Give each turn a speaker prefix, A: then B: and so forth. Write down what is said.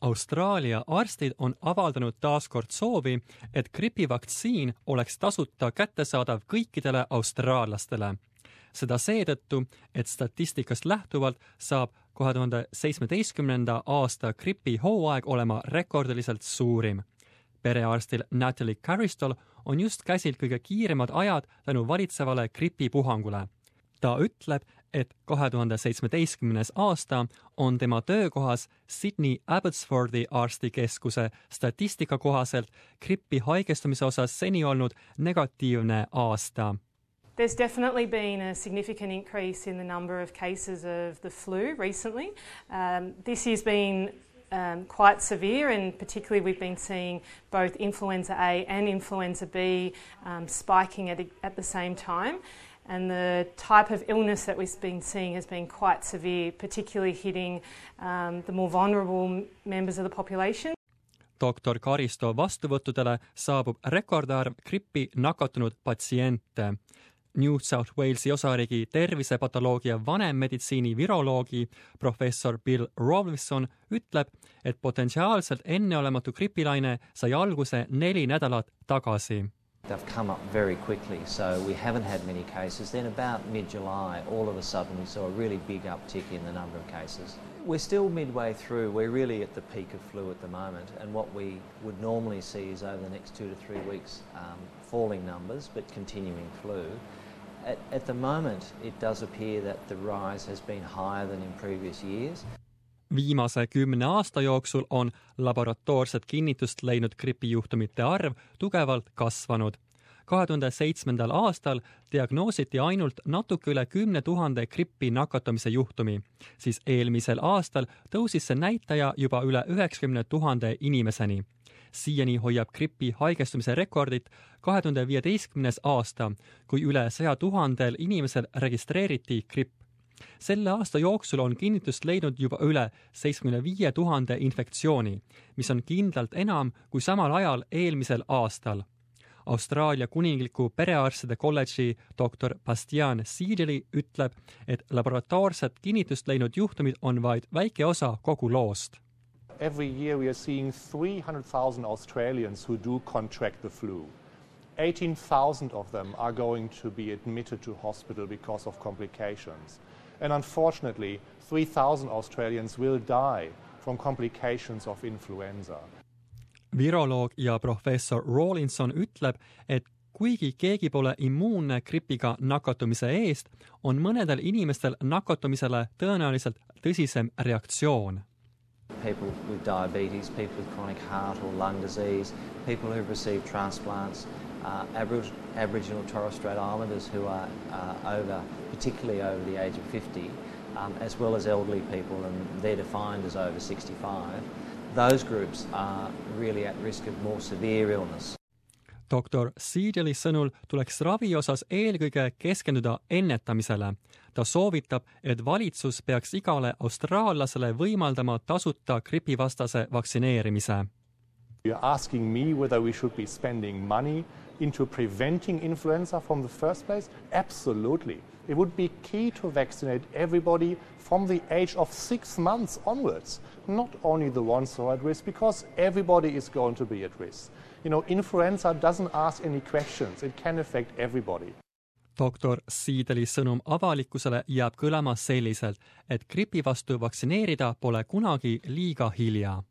A: Austraalia arstid on avaldanud taaskord soovi, et gripivaktsiin oleks tasuta kättesaadav kõikidele austraallastele. seda seetõttu, et statistikast lähtuvalt saab kahe tuhande seitsmeteistkümnenda aasta gripihooaeg olema rekordiliselt suurim. perearstil Natalie Caristol on just käsil kõige kiiremad ajad tänu valitsevale gripipuhangule. ta ütleb, et kahe tuhande seitsmeteistkümnes aasta on tema töökohas Sydney Abbotsfordi arstikeskuse statistika kohaselt grippi haigestumise osas seni olnud negatiivne aasta.
B: There's definitely been a significant increase in the number of cases of the flu recently. Um, this year's been um, quite severe, and particularly we've been seeing both influenza A and influenza B um, spiking at, at the same time. And the type of illness that we've been seeing has been quite severe, particularly hitting um, the more vulnerable members of the population.
A: doktor Karisto vastuvõttudele saabub rekordarv grippi nakatunud patsiente. New South Walesi osariigi tervisepatoloogia vanemmeditsiini viroloogi professor Bill Rawlinson ütleb, et potentsiaalselt enneolematu gripilaine sai alguse neli nädalat tagasi
C: They've come up very quickly, so we haven't had many cases. Then, about mid July, all of a sudden, we saw a really big uptick in the number of cases. We're still midway through. We're really at the peak of flu at the moment, and what we would normally see is over the next two to three weeks um, falling numbers but continuing flu. At, at the moment, it does appear that the rise has been higher than in previous years.
A: Viimase kümne aasta jooksul on laboratoorset kinnitust leidnud gripijuhtumite arv tugevalt kasvanud. kahe tuhande seitsmendal aastal diagnoositi ainult natuke üle kümne tuhande grippi nakatumise juhtumi, siis eelmisel aastal tõusis see näitaja juba üle üheksakümne tuhande inimeseni. siiani hoiab gripi haigestumise rekordit kahe tuhande viieteistkümnes aasta, kui üle saja tuhandel inimesel registreeriti gripp selle aasta jooksul on kinnitust leidnud juba üle seitsmekümne viie tuhande infektsiooni, mis on kindlalt enam kui samal ajal eelmisel aastal. Austraalia kuningliku perearstide kolledži doktor Bastian Siedeli ütleb, et laboratoorset kinnitust leidnud juhtumid on vaid väike osa kogu loost.
D: Every year we are seeing 300,000 Australians who do contract the flu. 18,000 of them are going to be admitted to hospital because of complications. And unfortunately, 3,000 Australians will die from complications of influenza.
A: viroloog ja professor Rawlinson ütleb, et kuigi keegi pole immuunne gripiga nakatumise eest, on mõnedel inimestel nakatumisele tõenäoliselt tõsisem reaktsioon.
C: People with diabetes, people with chronic heart or lung disease, people who've received transplants, uh, Aboriginal, Aboriginal Torres Strait Islanders who are uh, over, particularly over the age of 50, um, as well as elderly people, and they're defined as over 65. Those groups are really at risk of more severe illness.
A: doktor Siideli sõnul tuleks ravi osas eelkõige keskenduda ennetamisele. ta soovitab, et valitsus peaks igale austraallasele võimaldama tasuta gripivastase vaktsineerimise.
D: You're asking me whether we should be spending money into preventing influenza from the first place? Absolutely. It would be key to vaccinate everybody from the age of six months onwards, not only the ones who are at risk, because everybody is going to be at risk. You know, influenza doesn't ask any questions, it can affect everybody.
A: doktor Siideli sõnum avalikkusele jääb kõlama selliselt, et gripi vastu vaktsineerida pole kunagi liiga hilja